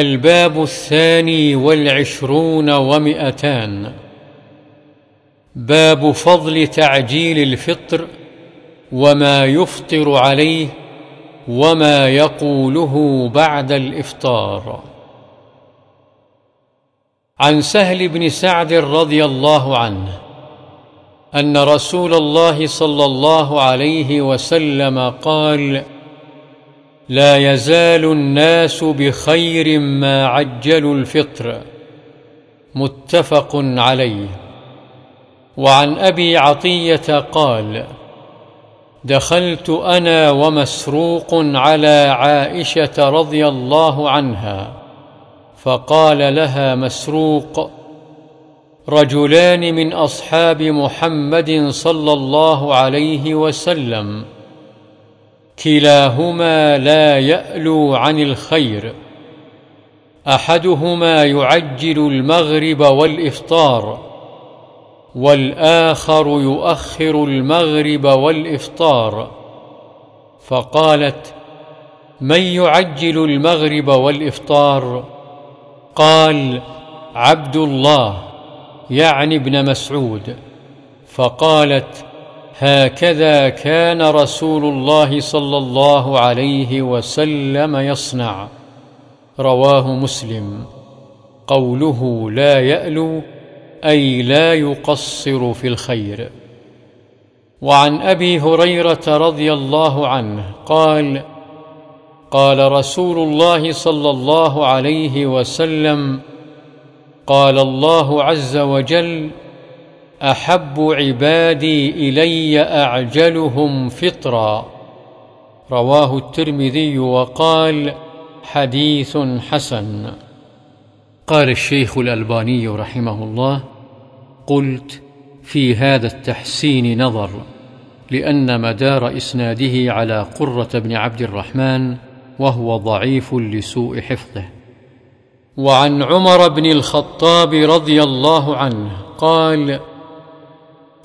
الباب الثاني والعشرون ومئتان. باب فضل تعجيل الفطر وما يفطر عليه وما يقوله بعد الإفطار. عن سهل بن سعد رضي الله عنه أن رسول الله صلى الله عليه وسلم قال لا يزال الناس بخير ما عجلوا الفطر. متفق عليه. وعن أبي عطية قال دخلت أنا ومسروق على عائشة رضي الله عنها فقال لها مسروق رجلان من أصحاب محمد صلى الله عليه وسلم. كلاهما لا يألو عن الخير. أحدهما يعجل المغرب والإفطار والآخر يؤخر المغرب والإفطار. فقالت من يعجل المغرب والإفطار؟ قال عبد الله يعني ابن مسعود. فقالت هكذا كان رسول الله صلى الله عليه وسلم يصنع. رواه مسلم. قوله لا يألو أي لا يقصر في الخير. وعن أبي هريرة رضي الله عنه قال قال رسول الله صلى الله عليه وسلم قال الله عز وجل أحب عبادي إلي أعجلهم فطرا. رواه الترمذي وقال حديث حسن. قال الشيخ الألباني رحمه الله قلت في هذا التحسين نظر لأن مدار إسناده على قرة بن عبد الرحمن وهو ضعيف لسوء حفظه. وعن عمر بن الخطاب رضي الله عنه قال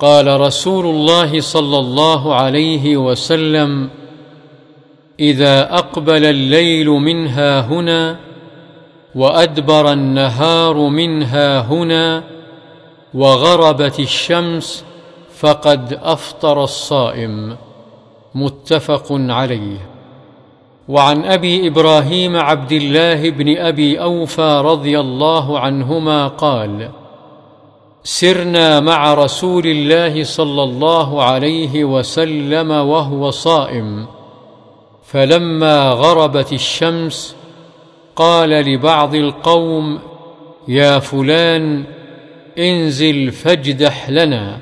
قال رسول الله صلى الله عليه وسلم إذا أقبل الليل منها هنا وأدبر النهار منها هنا وغربت الشمس فقد أفطر الصائم. متفق عليه. وعن أبي إبراهيم عبد الله بن أبي أوفى رضي الله عنهما قال سرنا مع رسول الله صلى الله عليه وسلم وهو صائم. فلما غربت الشمس قال لبعض القوم يا فلان انزل فاجدح لنا.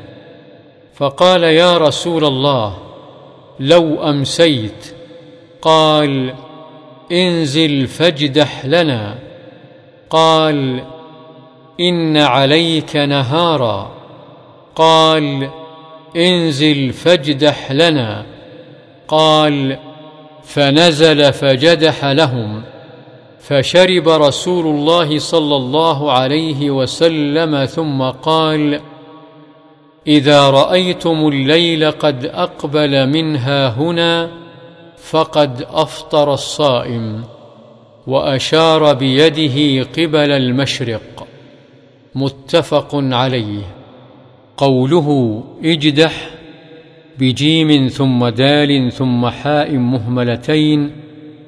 فقال يا رسول الله لو أمسيت. قال انزل فاجدح لنا. قال إن عليك نهارا. قال انزل فاجدح لنا. قال فنزل فجدح لهم. فشرب رسول الله صلى الله عليه وسلم ثم قال إذا رأيتم الليل قد أقبل منها هنا فقد أفطر الصائم وأشار بيده قبل المشرق. متفق عليه. قوله اجدح بجيم ثم دال ثم حاء مهملتين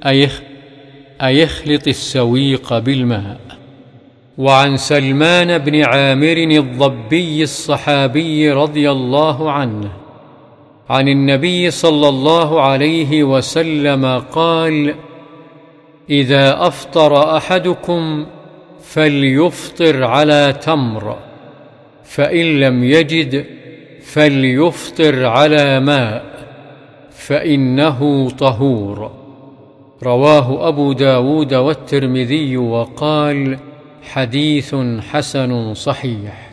أيخ أيخلط السويق بالماء. وعن سلمان بن عامر الضبي الصحابي رضي الله عنه عن النبي صلى الله عليه وسلم قال إذا أفطر أحدكم فليفطر على تمر فإن لم يجد فليفطر على ماء فإنه طهور. رواه أبو داود والترمذي وقال حديث حسن صحيح.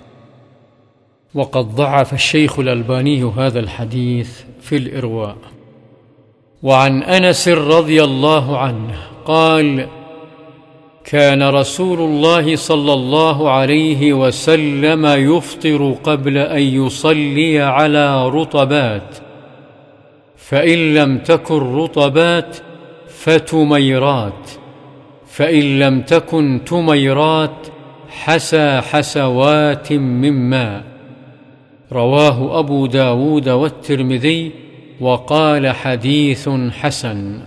وقد ضعف الشيخ الألباني هذا الحديث في الإرواء. وعن أنس رضي الله عنه قال كان رسول الله صلى الله عليه وسلم يفطر قبل أن يصلي على رطبات. فإن لم تكن رطبات فتميرات. فإن لم تكن تميرات حسى حسوات من ماء. رواه أبو داود والترمذي وقال حديث حسن.